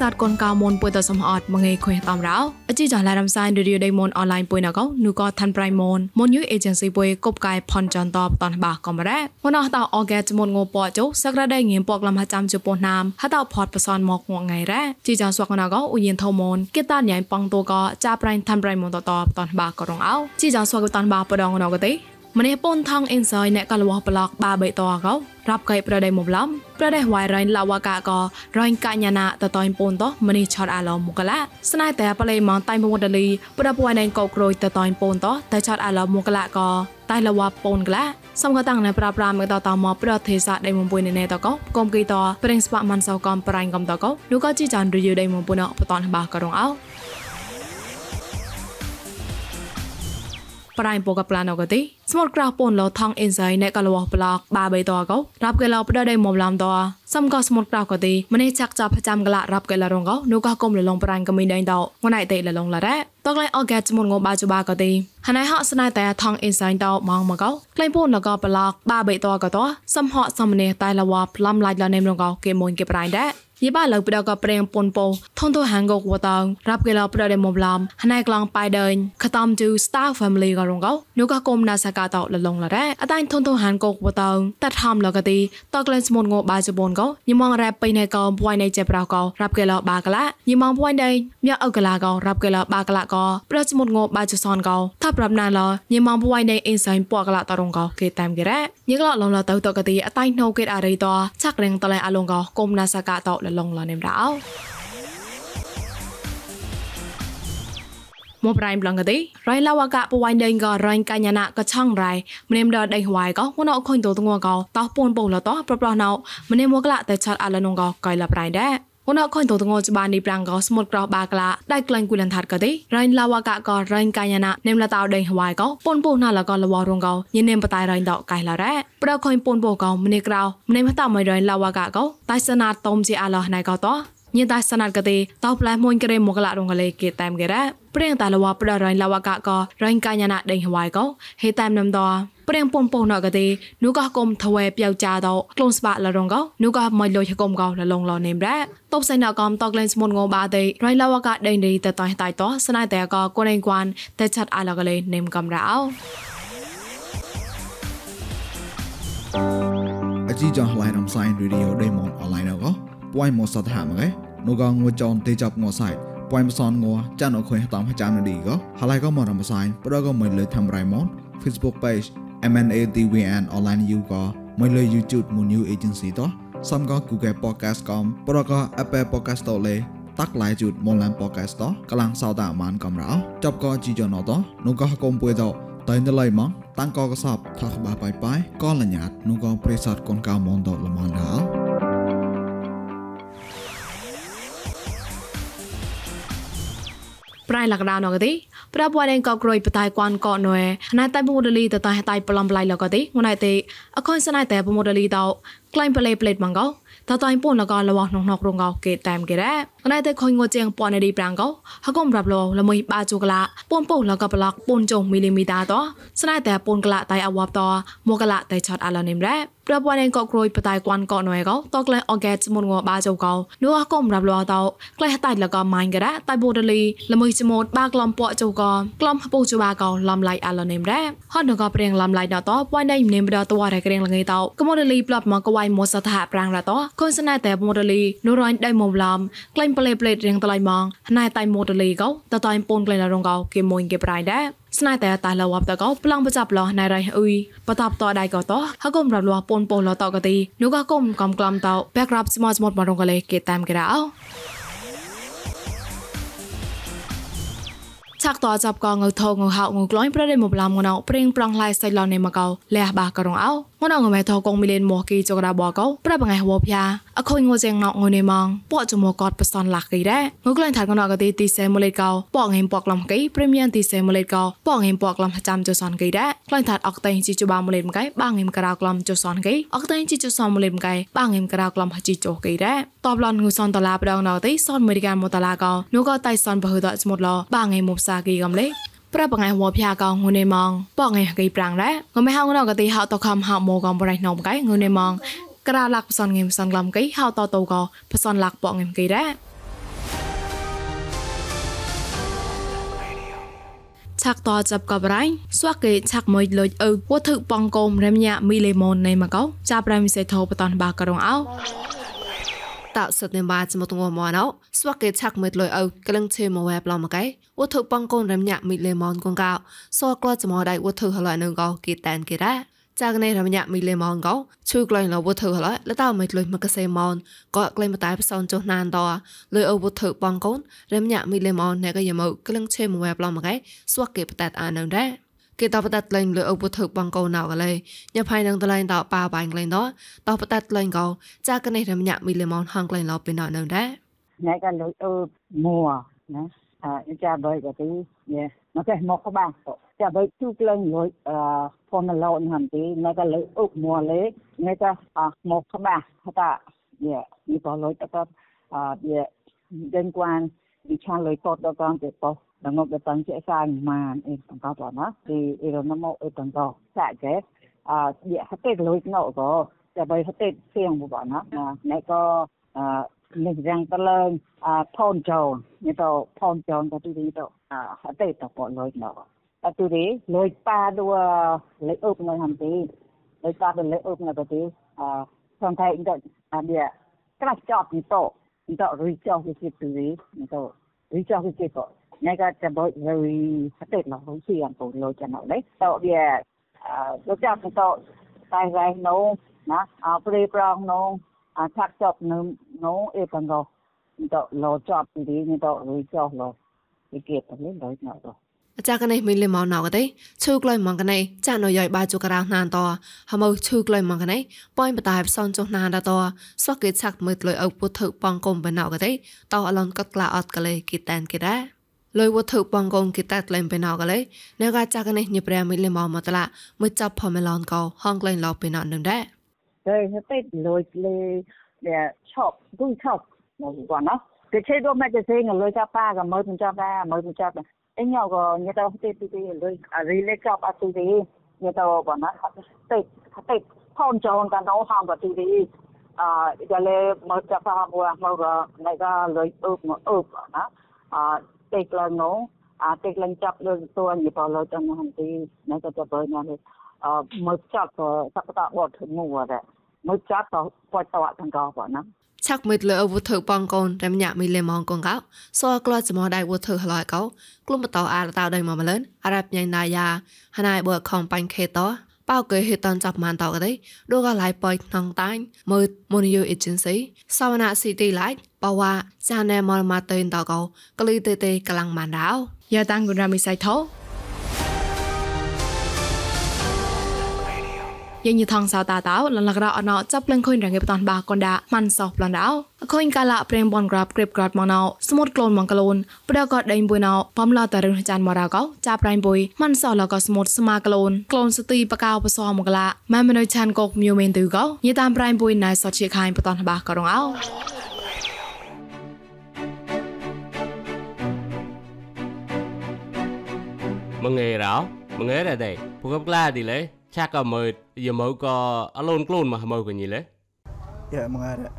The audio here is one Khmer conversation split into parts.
សាទកូនកៅមុនពុយតសំអត់មងេខុយតំរោអជីចាឡារំសាយរីឌីមុនអនឡាញពុយណកោនូក៏ឋានប្រៃមុនមុនយូអេเจนស៊ីពុយកົບកាយផនចន្តបតនបាកំរ៉ាមុនអស់តអកែចមុនងោពចុសក្រដៃងៀមពកលំហាចាំជប៉ុនណាមហតផតបសនមកងងៃរ៉ាជីចាស្វកណកោអ៊ូយិនថោមុនគេតាញ៉ៃប៉ងតូក៏ចាប្រៃឋានប្រៃមុនតតបតនបាករងអោជីចាស្វកតនបាបដងណកទេ ម្នេះពូនថងអ៊ីនសយអ្នកកលវប្លកបាបេតអកោរាប់កៃប្រដៃមុំឡំប្រដៃវ៉ៃរ៉ៃឡាវកាកោរ៉ៃកញ្ញាណាតតៃពូនតម្នេះឆតអាឡមុកឡាស្នៃតែប្លេម៉ងតៃមុដលីប្រដពួយណៃកោក្រួយតតៃពូនតតែឆតអាឡមុកឡាកោតៃលវពូនកឡាសំកតាំងនៅប្រាប្រាមកតតមកប្រទេសាដៃមុំពុយណេតកោកុំគីតប្រេងស្បាមិនសោកំប្រៃកំតកោនោះក៏ជីចានរីយដៃមុំពុនអបតនបាករងអោ ប្រៃពកប្លានអកទីស្មត់ក្រៅពូនលោថងអ៊ីនសៃអ្នកកលវប្លកបាបីតកោរាប់កេឡោផ្ដដៃមុំឡាំតសំក៏ស្មត់ក្រៅកទីម្នេះចាក់ចាប់ប្រចាំកលរាប់កេឡរងកោនោះក៏គុំលលងប្រាញ់កមីដៃតងណៃតេលលងឡារ៉ាតក្លែអកែចមុនងបាជបាកទីហណៃហកស្នៃតែថងអ៊ីនសៃតម៉ងមកោក្លែពូនលកប្លកបាបីតកតសំហកសំនេះតែលវប្លំឡាច់លនេមរងកោគេមួយគេប្រៃដែរ យីបាលើប្រដកប្រេងពនពោថនទៅហាងកវតងរាប់កេឡប្រដេមុំឡំហណៃក្លងប៉ៃដេញខតំជូ Star Family ក៏រងកោនោះក៏គុំណាសកាតលលងលរ៉ាអតែថនទៅហាងកវតងតាត់ហំលកទីតក្លែងស្មុនងបាជបនកោញីមងរ៉ែបៃណៃកោពួយណៃចេប្រកោរាប់កេឡបាកឡាញីមងពួយដេញញ៉អកឡាកោរាប់កេឡបាកឡាកោប្រស្មុនងបាជសនកោថាប្រាប់ណាឡញីមងពួយដេញអ៊ីសៃពកឡាតរងកោគេតាមគេរ៉ាញីក្លលងលទៅតកទីអតែណូគេអរិតឆាក់រៀងតឡៃអលងកោគុំណាសកាតលលងលនេមរ៉ោមកប្រៃប្លងកទេរៃឡាវកៈពវៃដេងក៏រៃកញ្ញាណាក៏ឆងរៃម្នេមដដៃហវៃក៏គនអខុញតតងក៏តោពូនពូលតប្រប្រណៅម្នេមកឡាតែឆាត់អាលនងក៏កៃឡាប្រៃដែរ គនអខុញតតងច្បានីប្រាំងក៏ស្មុតក្រោបាក្លាដៃក្លែងគូលនថាត់ក៏ទេរៃឡាវកៈក៏រៃកញ្ញាណានេមលតោដេងហវៃក៏ពូនពូណាលក៏លវរងក៏ញនេមបតៃរៃដកៃឡារ៉ាប្រខុញពូនពូក៏ម្នេក្រៅម្នេមតមិនរៃឡាវកៈក៏តៃសណាតុំជាអាឡោះណៃក៏ត ញតាសណាត់កទេតោផ្លែមួយក្រេមកឡារងកលេគេតាមគេរ៉ាព្រៀងតាលវ៉ាប្ររៃលវកករៃកាញណាដេញហវៃកោហេតាមនំតព្រៀងពំពងណកទេនូកកុំថវែប្យាវចាតក្លូនស្បាលរងកោនូកមិនលុយកុំកោលលងលនេមរ៉ាតបសៃណកំតកលេនស្មុនងបាទេរៃលវកដេញរីតតៃតៃតស្នៃតែកកូនឯងគួនតែឆាត់អាឡកលេនេមកំរ៉ោអជីចងឡៃរំសាយរីឌីអូដេម៉ុនអនឡាញកោ ពួយមកសតហាមកេនោះក៏ងួចនទេចាប់ងောសៃពួយមសនងัวចានអខុយតាមចាំនឌីក៏ហើយក៏មករំសាយប្រក៏មិនលើធ្វើរៃម៉ុន Facebook page MNADWN online you ក៏មិនលើ YouTube មួយ new agency តោះសំក៏ Google podcast កំប្រក៏ Apple podcast តលេតាក់ឡាយជូតមុនឡាន podcast តកលាំងសោតាអាម៉ានកំរោចប់ក៏ជីយ៉ណតនោះក៏កុំពួយតោតៃណឡៃម៉ងតាំងក៏កសបថាក្បាបាយបាយក៏លញ្ញាតនោះក៏ប្រេសតកូនកៅមនតល្មនដល់ ប្រៃលកដានកទីប្រពវ៉ាដេងកក្រួយបតៃគួនកោណွယ်ណៃតៃពមូដលីតតៃតៃប្លំប្លៃលកទីងណៃទេអខុនសណៃតែពមូដលីតោក្លែងប្លេប្លេតម៉ងកោតតៃពូនលកលវណងណករងកោគេតាម គេរ៉ណៃតែខុញងជាងពណនីប្រាំងកោហកុំរាប់លោលមួយបាជូកឡាពូនពូលកប្លកពូនចុងមីលីមីតាតស្នៃតែពូនកឡាតៃអវ៉ាប់តមកឡាតៃឆតអាឡនិមរ៉ ប្រពន្ធក៏ក្រួយបតៃគួនកោណွယ်កោតក្លែអកែចមុនងបាជូកោនោះអកុំរាប់លោតោក្លែតៃលកម៉ាញ់ការ៉តៃបូដលីលមួយចមូតបាក្លំពកជូកោក្លំពូជបាកោលំឡៃអាឡនិមរ៉ហត់នក៏ព្រៀងលំឡៃណតពណៃនិមរតវ៉ារក្រៀងលងៃតោកមូដលីប្លប់មកកវៃមោសថាប្រាំងរតោខុនសណៃតែមូដលីនូរ៉ាញ់ដៃមុំឡំក្លែងប្លេប្លេរៀងតឡៃម៉ងណៃតៃមូដលីកោតតៃពូនក្លែងរងកោគេមួយគេប្រៃដែរ ស្នៃតែតាលវបតកោប្លងបចាប់លោណៃរៃអ៊ុយបតបតដៃកោតហកុំរាប់លោពូនពូលតកទីនោះក៏គុំកំក្លំតោ backdrop ស្មោះស្មោះមករងកលេគេតាមគេរោ ឆាក់តចាប់កងើថងងហៅងក្លាញ់ប្រដេមកឡាមងណៅព្រៀងប្រងឡៃសៃឡននេមកោលះបាករងអោងណៅងមេថកងមីលេនមកគីចកដាបកោប្របងឯហវភាអខុញងចេងណៅងនេម៉ងពកចមកកតបសនឡាក់គីដែរងក្លែងថាកណៅកទីទីសេមូលេកោពកងេមពកឡំគីព្រីមៀមទីសេមូលេកោពកងេមពកឡំចាំចសនគីដែរក្លែងថាអកតេងជីជបាមូលេមកៃបាងេមក្រៅក្លំចសនគីអកតេងជីជសមូលេមកៃបាងេមក្រៅក្លំជីចោគីដែរតបឡនងូសនតឡាប្រងណៅទីសនមេរិកាមតឡាកោនូក៏តៃសនបើហដស្មុតឡបាងេមមុបសាគីកំលេប្របងឯវភះកងហ៊ុនឯម៉ងបងឯកីប្រាំងដែរកុំហៅងកទីហៅតខំហៅមកកំប្រៃនំកៃហ៊ុនឯម៉ងក្រាលាក់ផ្សនងេមផ្សនក្លំកៃហៅតតោកផ្សនលាក់បងឯកីដែរឆាក់តចាប់កបរៃស្វាក់គេឆាក់មួយលុយអើពូធឹកបងកុំរែមញ៉ាមីលេម៉ុននៃមកកោចាប់រែមសេធោបតនបាករងអោ តសតនេបាចមតងមណោស្វាក់គេឆាក់មួយលុយអ៊ូវក្លឹងឈេមកវ៉ែប្លមកែវត្ថុបងកុំរំញាមីលេម៉ុនកងកោសក្លចមដៃវត្ថុហឡៃនឹងកោគេតានគេរ៉ាចាកណេរមញាមីលេម៉ងកោឈូក្លែងលវធឺហឡលតោមិនលុយមកកសេម៉នក៏ក្លែងបតែផ្សនចុះណានតលុយអវធឺបងកូនរមញាមីលេម៉នណែក៏យមកក្លឹងឆេមួយប្លមកឯស្វកគេបតែអានងដែរ គេតបតលែងលើអវធឹបងកោណៅកលេញ៉ាផៃនឹងតលែងតប៉ាបាញ់ក្លែងតតបតលែងកោចាកណេរមញាមីលេម៉នហងក្លែងឡពីណៅនឹងដែរណែក៏លើអឺមួណាអឺចាបើក៏ទីញ៉ែមកតែមកក្បាំងចាបើជូក្លែងលុយអឺ formula nanti naga le uk mo le naga a mo khaba hata ye ni po loi ta ta a ye den quan đi chan loi to to con te po da ngok da tang che sa man e tang ka to na ti e ro na mo e tang to sa ke a ye ha te loi no ko ja bai ha te siang bu ba na na ko a នេះយ៉ាងតលើអាផនចោនេះទៅផនចោទៅទីទៅអាអត់ទេតបលុយណោ aturi loi pa dua le up ngai ham ti loi pa le up ngai ti a song thai ing a dia kra chop ni to ni to ri 내가 저뭐 여기 그때 너 혹시 안 보러 잖 아. 네. 또 예. 아, 저자서 또 사이사이 노 나. 아, 프리프랑 노. 아, 착적 노 노 에방 고. 또 로잡 비리 또 로잡 로. 이게 빨리 로잡 로. អាចារ្យកណេះមីលីម៉ោណៅកទេឈូក្លុយម៉ងកណេះចាណយយបាជូការ៉ាណានតហមោឈូក្លុយម៉ងកណេះប៉យបតាយផ្សនចុះណានតសោះគេឆាក់មើលលុយអោពុទ្ធុបងកុំបណៅកទេតអឡនកតក្លាអត់កលេគីតានគេដែរ លុយវត្ថុបងកងគិតាក្លែងបេណៅកលេនៅកាចាកនេះញប្រាមីលីម៉មតឡាមួយចាប់ផមឡនកោហងក្លែងឡោបេណៅនឹងដែរតែទៅលុយលេដែលឈប់គូឈប់មកគាត់ណាគេជិះដល់មកទៅសេងលុយចាប់ប៉ាក៏មើលមិនចាប់ដែរមើលមិនចាប់ដែរ inyo go nyeto te te te le rile kap atu de nyeto ba na te te phon chon kan do ham ba tu de a ya le mo cha pa bo mo ga nai ga le up mo up na a te kla no a te kla chap le to ni pa lo chang ham ti na ka cha ba na le a mo cha ko sa ta bo thu mu wa de mo cha to po ta wa kan ga ba na ឆាក់មិតលើវុធបងកូនរំញាក់មីលេម៉ងកងកោសអក្លាចមដៃវុធឡយកោក្លុំបតោអារតៅដៃមកម្លឹនអារ៉ាប់ញ៉ៃណាយ៉ាហណៃបើខំបាញ់ខេតោប៉ៅកេហេតនចាប់ម៉ានតោកទេដូកឡៃប៉យក្នុងតាញ់មើមូនីយូអេเจนស៊ីសវនាស៊ីទីឡៃ បវ៉ាសាណែមលម៉ាតេនតកោក្លីទេទេកលាំងម៉ានដោយ៉ាតាំងគុនរាមីសៃថោយញថងសោតាតោលលករអណោចាប់លឹងខុញរងេបតនបាកុនដាម៉ាន់សោប្លនដោអខុញកាលាប្រេងបនក្រាបក្រេបក្រាតម៉ណោស្មុតក្លូនម៉ងក្លូនប្រកតដេញបុយណោបំឡតរឹងចានមរោកោចាប្រៃបុយម៉ាន់សោលកោស្មុតស្មាក្លូនក្លូនសទីបកោបសោមកឡាម៉ែមនុយឆានកោកញូមេនទូកោញីតាមប្រៃបុយណៃសតជាខាញបតនបាកោរងអោ mengerau mengere dai pukap kla di le chaka mo ye mo ko alone clone ma mo ko ni le ya mengare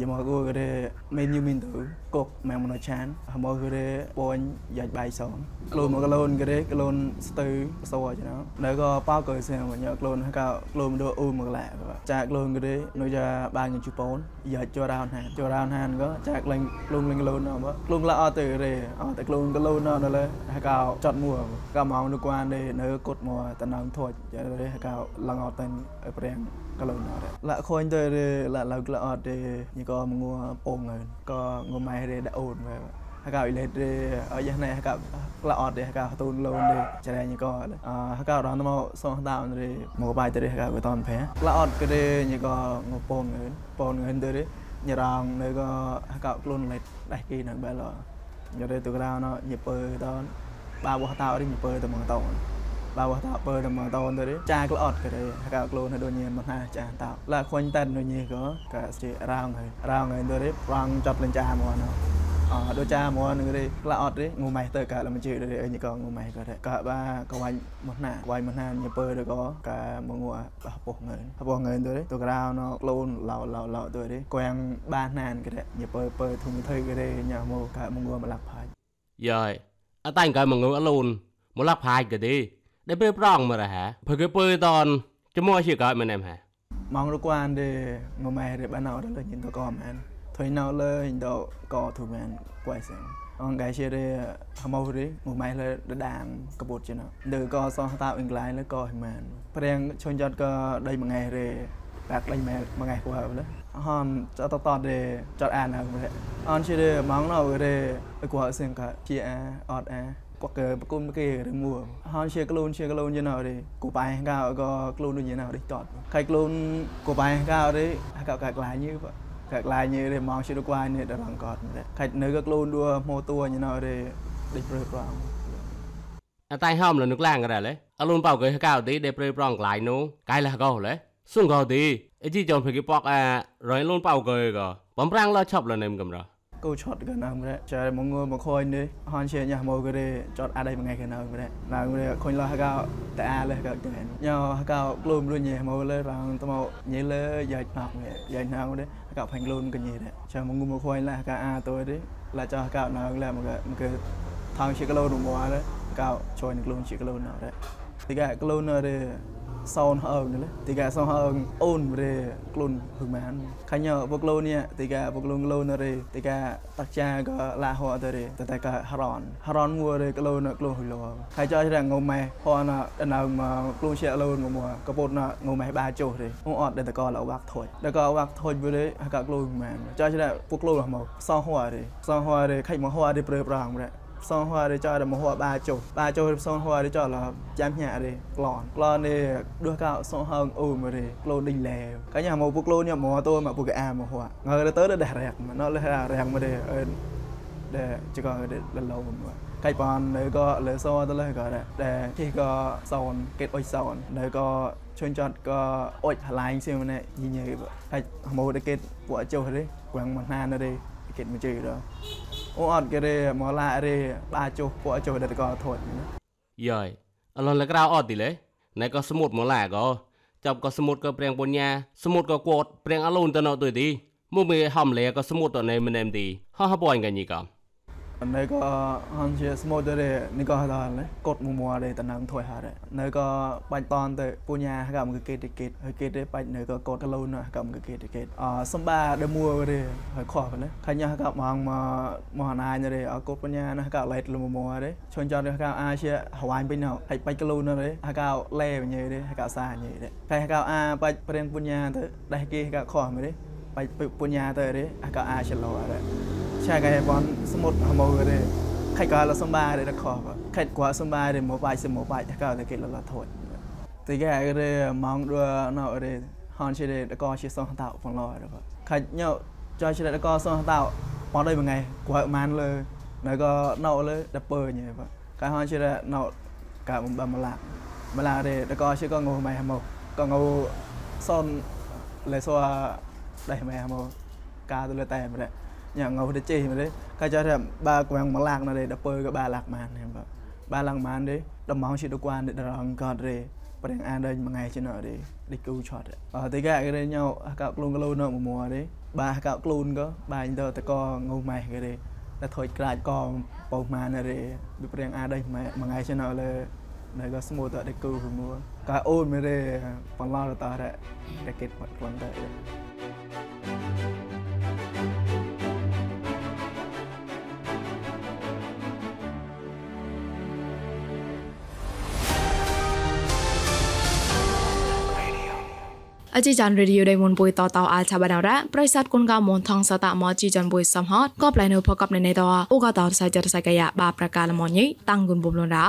ye mo ko có men menu mình thử. គុកម៉ែមនុឆានហមោគឺទេពូនយ៉ាច់បាយសងក្លូនមកក្លូនគឺទេក្លូនស្ទៅសោចឹងនៅក៏ប៉ៅក៏សៀងមកញ៉ក្លូនក៏ក្លូនមកអ៊ូមកឡាចាក្លូនគឺទេនៅយ៉ាបានជប៉ុនយ៉ាច់ចរោនហានចរោនហានក៏ចាក្លែងក្លូនលេងក្លូនអត់ក្លូនឡាអត់ទៅទេអត់តែក្លូនក្លូនអត់ដល់ហើយក៏ចត់មួក៏មកនៅគួនទេនៅគុតមកតំណងធួចចឹងទេហើយក៏ឡងអត់ទៅព្រាំងក្លូនអត់ឡាក់ខូនទៅទេឡាក់ឡៅក្លអត់ទេញីក៏ងัวពងហ្នឹងក៏ងម៉ែរេដអូនបែហកៅលេទេអយ៉ាណែហកៅក្លអត់ទេហកៅតូនលូនទេចរែញីក៏អហកៅរនមកសងតានទេមកបាយទៅទេហកៅក៏តនផែក្លអត់ក៏ទេញីក៏ងពងពងងទៅទេញរងនៅក៏ហកៅខ្លួនលេដេះគីនៅបែលញរេទៅក្រៅណញីពើតនបាវតោរីញីពើទៅមកតោ បើថាបើតែមកតនទៅចាក្លអត់ក៏ដែរកៅខ្លួនទៅដូចញមកណាចាតោឡាខ្វាញ់តែដូចញក៏ក៏ជារោងហើយរោងហើយទៅនេះប្រងចាប់លេងចាមកណោអឺដូចចាមកនឹងនេះក្លាអត់ទេងូម៉ៃទៅក៏លំជឿទៅអីក៏ងូម៉ៃក៏ដែរក៏បាក៏វាញ់មកណាវាញ់មកណាញពើទៅក៏ក៏មកងូបោះពុះងើបោះងើទៅទៅក្រៅណោខ្លួនឡោឡោឡោទៅនេះគៀងបានណានក៏ដែរញពើពើធុំធ្វើក៏ដែរញ៉ាមកក៏មកងូមកឡាក់ផាច់យាយអតាញ់ក៏មកងូអលូនមកលាក់ផាយក៏ទេ ដែលពេលប្រងមករហព្រោះគេពើតនចមោះជាកើតមែនហ៎ mong được quan để ngồi mày để bạn nào đó là nhìn tôi có man thôi nào là nhìn đâu có thủ man quay sang ông cái chia để hâm mộ đi ngồi mày là để đàn cái bột chứ nó đừng có so tạo ứng lại là có hình man phải chôn chọn có đây một ngày để bạc lên mẹ một ngày phù hợp đấy hòn cho tao tọt để chọn an nào vậy hòn chia để mong nào để của họ xem cả chia a ọt a គាត់ក៏ប្រគុំគេឬមួហើយជាក្លូនជាក្លូនយនៅទេគូបែកៅក៏ក្លូនដូចយនៅទេតតខៃក្លូនគូបែកៅទេហើយកក ក្លាញ់យឺកក្លាញ់យឺទេមកជាគួយនេះដល់កត់ខៃនៅក៏ក្លូនដួម៉ូតួយនៅទេដេកព្រឺប្រងអតៃហមលនឹកឡាងក៏ដែរលេអលូនបោកេកៅទីដែលព្រឺប្រងក្លាយនោះកាយលះកោលេសុងកោទីអជីចនព្រឹកប៉កអារយលូនបោកេក៏បំប្រាំងលឈប់លនឹមកំរ câu chót cái nào vậy trời mọi người mà khôi đi hòn xe nhà mồi cái đi chót ở đây một ngày cái nào vậy nào người khôi lo cao tại a lên cái cái nhau cao luôn luôn nhẹ mồi lên rằng tao mau nhẹ lên dài học vậy dài nào đấy cao thành luôn cái gì đấy trời mọi người mà khôi là cao a tôi đấy là cho cao nào là một cái một cái thằng chỉ cái lô đúng quá đấy cao trôi được luôn chỉ cái lô nào đấy thì cái cái lô nào đây សោន អើងនេះទីកាសោនអើងអូនរេក្លូនហឹងម៉ានខាញ់បុកលូនេះទីកាបុកលូនលូនរេទីកាតាក់ចាក៏ឡាហោទៅរេតែតែក៏ហរនហរនមួរេក្លូនក្លូនហុយលោហើយចោះតែងម៉ែហនដើមក្លូនជាលូនមួកពុតងម៉ែបាចុះរេអូអត់តែក៏លវាក់ថុយតែក៏វាក់ថុយរេក៏ក្លូនម៉ានចោះតែពុកក្លូនមកសោហួររេសោហួររេខៃមក ហួររេព្រឺប្រងរេ son hoa để cho là một hoa ba chục ba chục son hoa để cho là chám nhà đi lòn lòn đi đưa cao son hơn ừ mà đi lô đinh lè cái nhà một bút lô nhà một tôi mà bút cái a một hoa ngờ tới nó đẹp rẹt mà nó là rẹt mà để để chỉ còn để lần lâu mà cái bàn này có lệ so tôi lấy gọi đấy để khi có son kết ôi son này có chuyên chọn có ôi lại xem này như như vậy cái một để kết của châu đấy quảng mặt hà nó đi kết mà chơi đó អូអត់គេរេមកឡារេបាចុះពួកចុះដល់ក៏ធត់យ៉យអលនលក្រៅអត់ទីលេណែក៏សមុទ្រមកឡាក៏ចាប់ក៏សមុទ្រក៏ព្រៀងបញ្ញាសមុទ្រក៏គួតព្រៀងអលូនទៅណោទុយទីមកមេហំលេក៏សមុទ្រទៅណែមិនណែមទីហោះហបអញកញីកំ nơi có hắn chia small đây nơi có đó đấy cột mùa mùa đây tận năng thôi hả đấy nơi có bánh toàn tới pu nhà cầm cái kết kết hơi kết đấy bánh nơi có cột cái lâu nữa cầm cái kết kết à sâm ba để mua đây hơi khó đấy khai nhà cầm mang mà mà ai nữa đây ở cột pu nhà nó cầm lại là mùa mùa đấy chọn cho được cầm ai chia hawaii bên nào hay bánh cái lâu nữa đấy hay cầm lê như đấy hay cầm xa như đấy khai cầm a bánh bánh pu nhà tới đây kia cầm khó mới đấy bánh pu nhà tới đấy hay cầm ai chia lâu đấy ឆាកែបនសមុទ្រម ករេខៃកាលសំបារេរខខៃគួសំបារេមកបាយសមកបាយកៅតែគេលលថួយទីកែរេម៉ងដួណៅរេហនជារេតកជាសងតៅផងឡរខៃញោចោជារេតកសងតៅមកដូចមួយថ្ងៃគួម៉ានលើនៅក៏ណៅលើដពើញ៉េបាទកាហនជារេណៅកាបំបំឡាម្លារេតកជាក៏ងូម៉ៃមកក៏ងូសនលេស វដៃម៉ៃមកកាទៅលើតែម្ដេច nhà ngầu để chi mà đấy cái cho thêm ba quang mà lạc này đã bơi cái ba lạc màn em bảo ba lạc màn đấy đầm máu chỉ được quan để đằng còn để và đang ăn đây mà ngày trên nợ để để cứu chọt ở tới cái đây nhau cạo luôn cái lâu nợ một mùa đấy ba cạo luôn có ba anh tao tới co ngâu mày cái đấy là thôi cái con bầu màn này để bị đang ăn đây mà mà ngày trên nợ là này có smooth để cứu mua cái ôn mới đây còn lo là tao đấy để kết một vấn đề អជីចានរេឌីយោដេមុនបុយតតអាលឆាបាដារ៉ាប្រិស័តគុនកៅមនថងសតមជីចានបុយសំហតក៏ប្លែនៅផកបនៅនៃតអូកតោសៃចរសៃកាយបាប្រកាលមញីតាំងគុនបុំលនរោ